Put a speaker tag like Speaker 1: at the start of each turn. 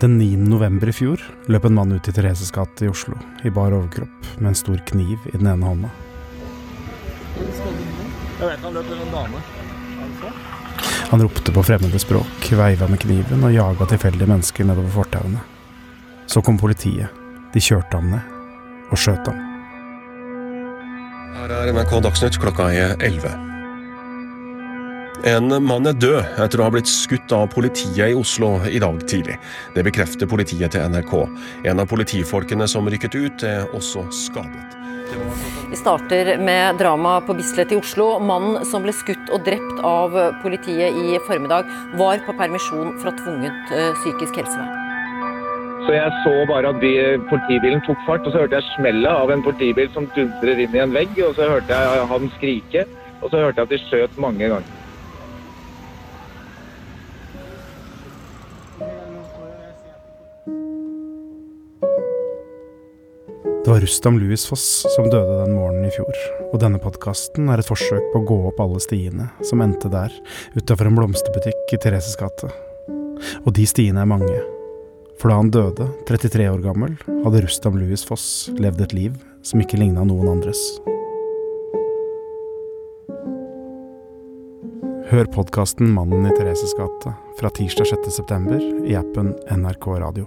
Speaker 1: Den 9. november i fjor løp en mann ut i Thereses gate i Oslo i bar overkropp med en stor kniv i den ene hånda.
Speaker 2: Jeg vet han løp med en dame.
Speaker 1: Han ropte på fremmede språk, veiva med kniven og jaga tilfeldige mennesker nedover fortauene. Så kom politiet. De kjørte ham ned og skjøt ham.
Speaker 3: Her er NRK Dagsnytt klokka er 11. En mann er død etter å ha blitt skutt av politiet i Oslo i dag tidlig. Det bekrefter politiet til NRK. En av politifolkene som rykket ut, er også skadet.
Speaker 4: Vi starter med drama på Bislett i Oslo. Mannen som ble skutt og drept av politiet i formiddag, var på permisjon fra tvunget eh, psykisk helsevern.
Speaker 5: Så jeg så bare at bi- politibilen tok fart, og så hørte jeg smellet av en politibil som dundrer inn i en vegg, og så hørte jeg han skrike, og så hørte jeg at de skjøt mange ganger.
Speaker 1: Det var Rustam Louis Foss som døde den morgenen i fjor, og denne podkasten er et forsøk på å gå opp alle stiene som endte der, utafor en blomsterbutikk i Thereses gate. Og de stiene er mange. For da han døde, 33 år gammel, hadde Rustam Louis Foss levd et liv som ikke ligna noen andres. Hør podkasten Mannen i Thereses gate fra tirsdag 6. september i appen NRK Radio.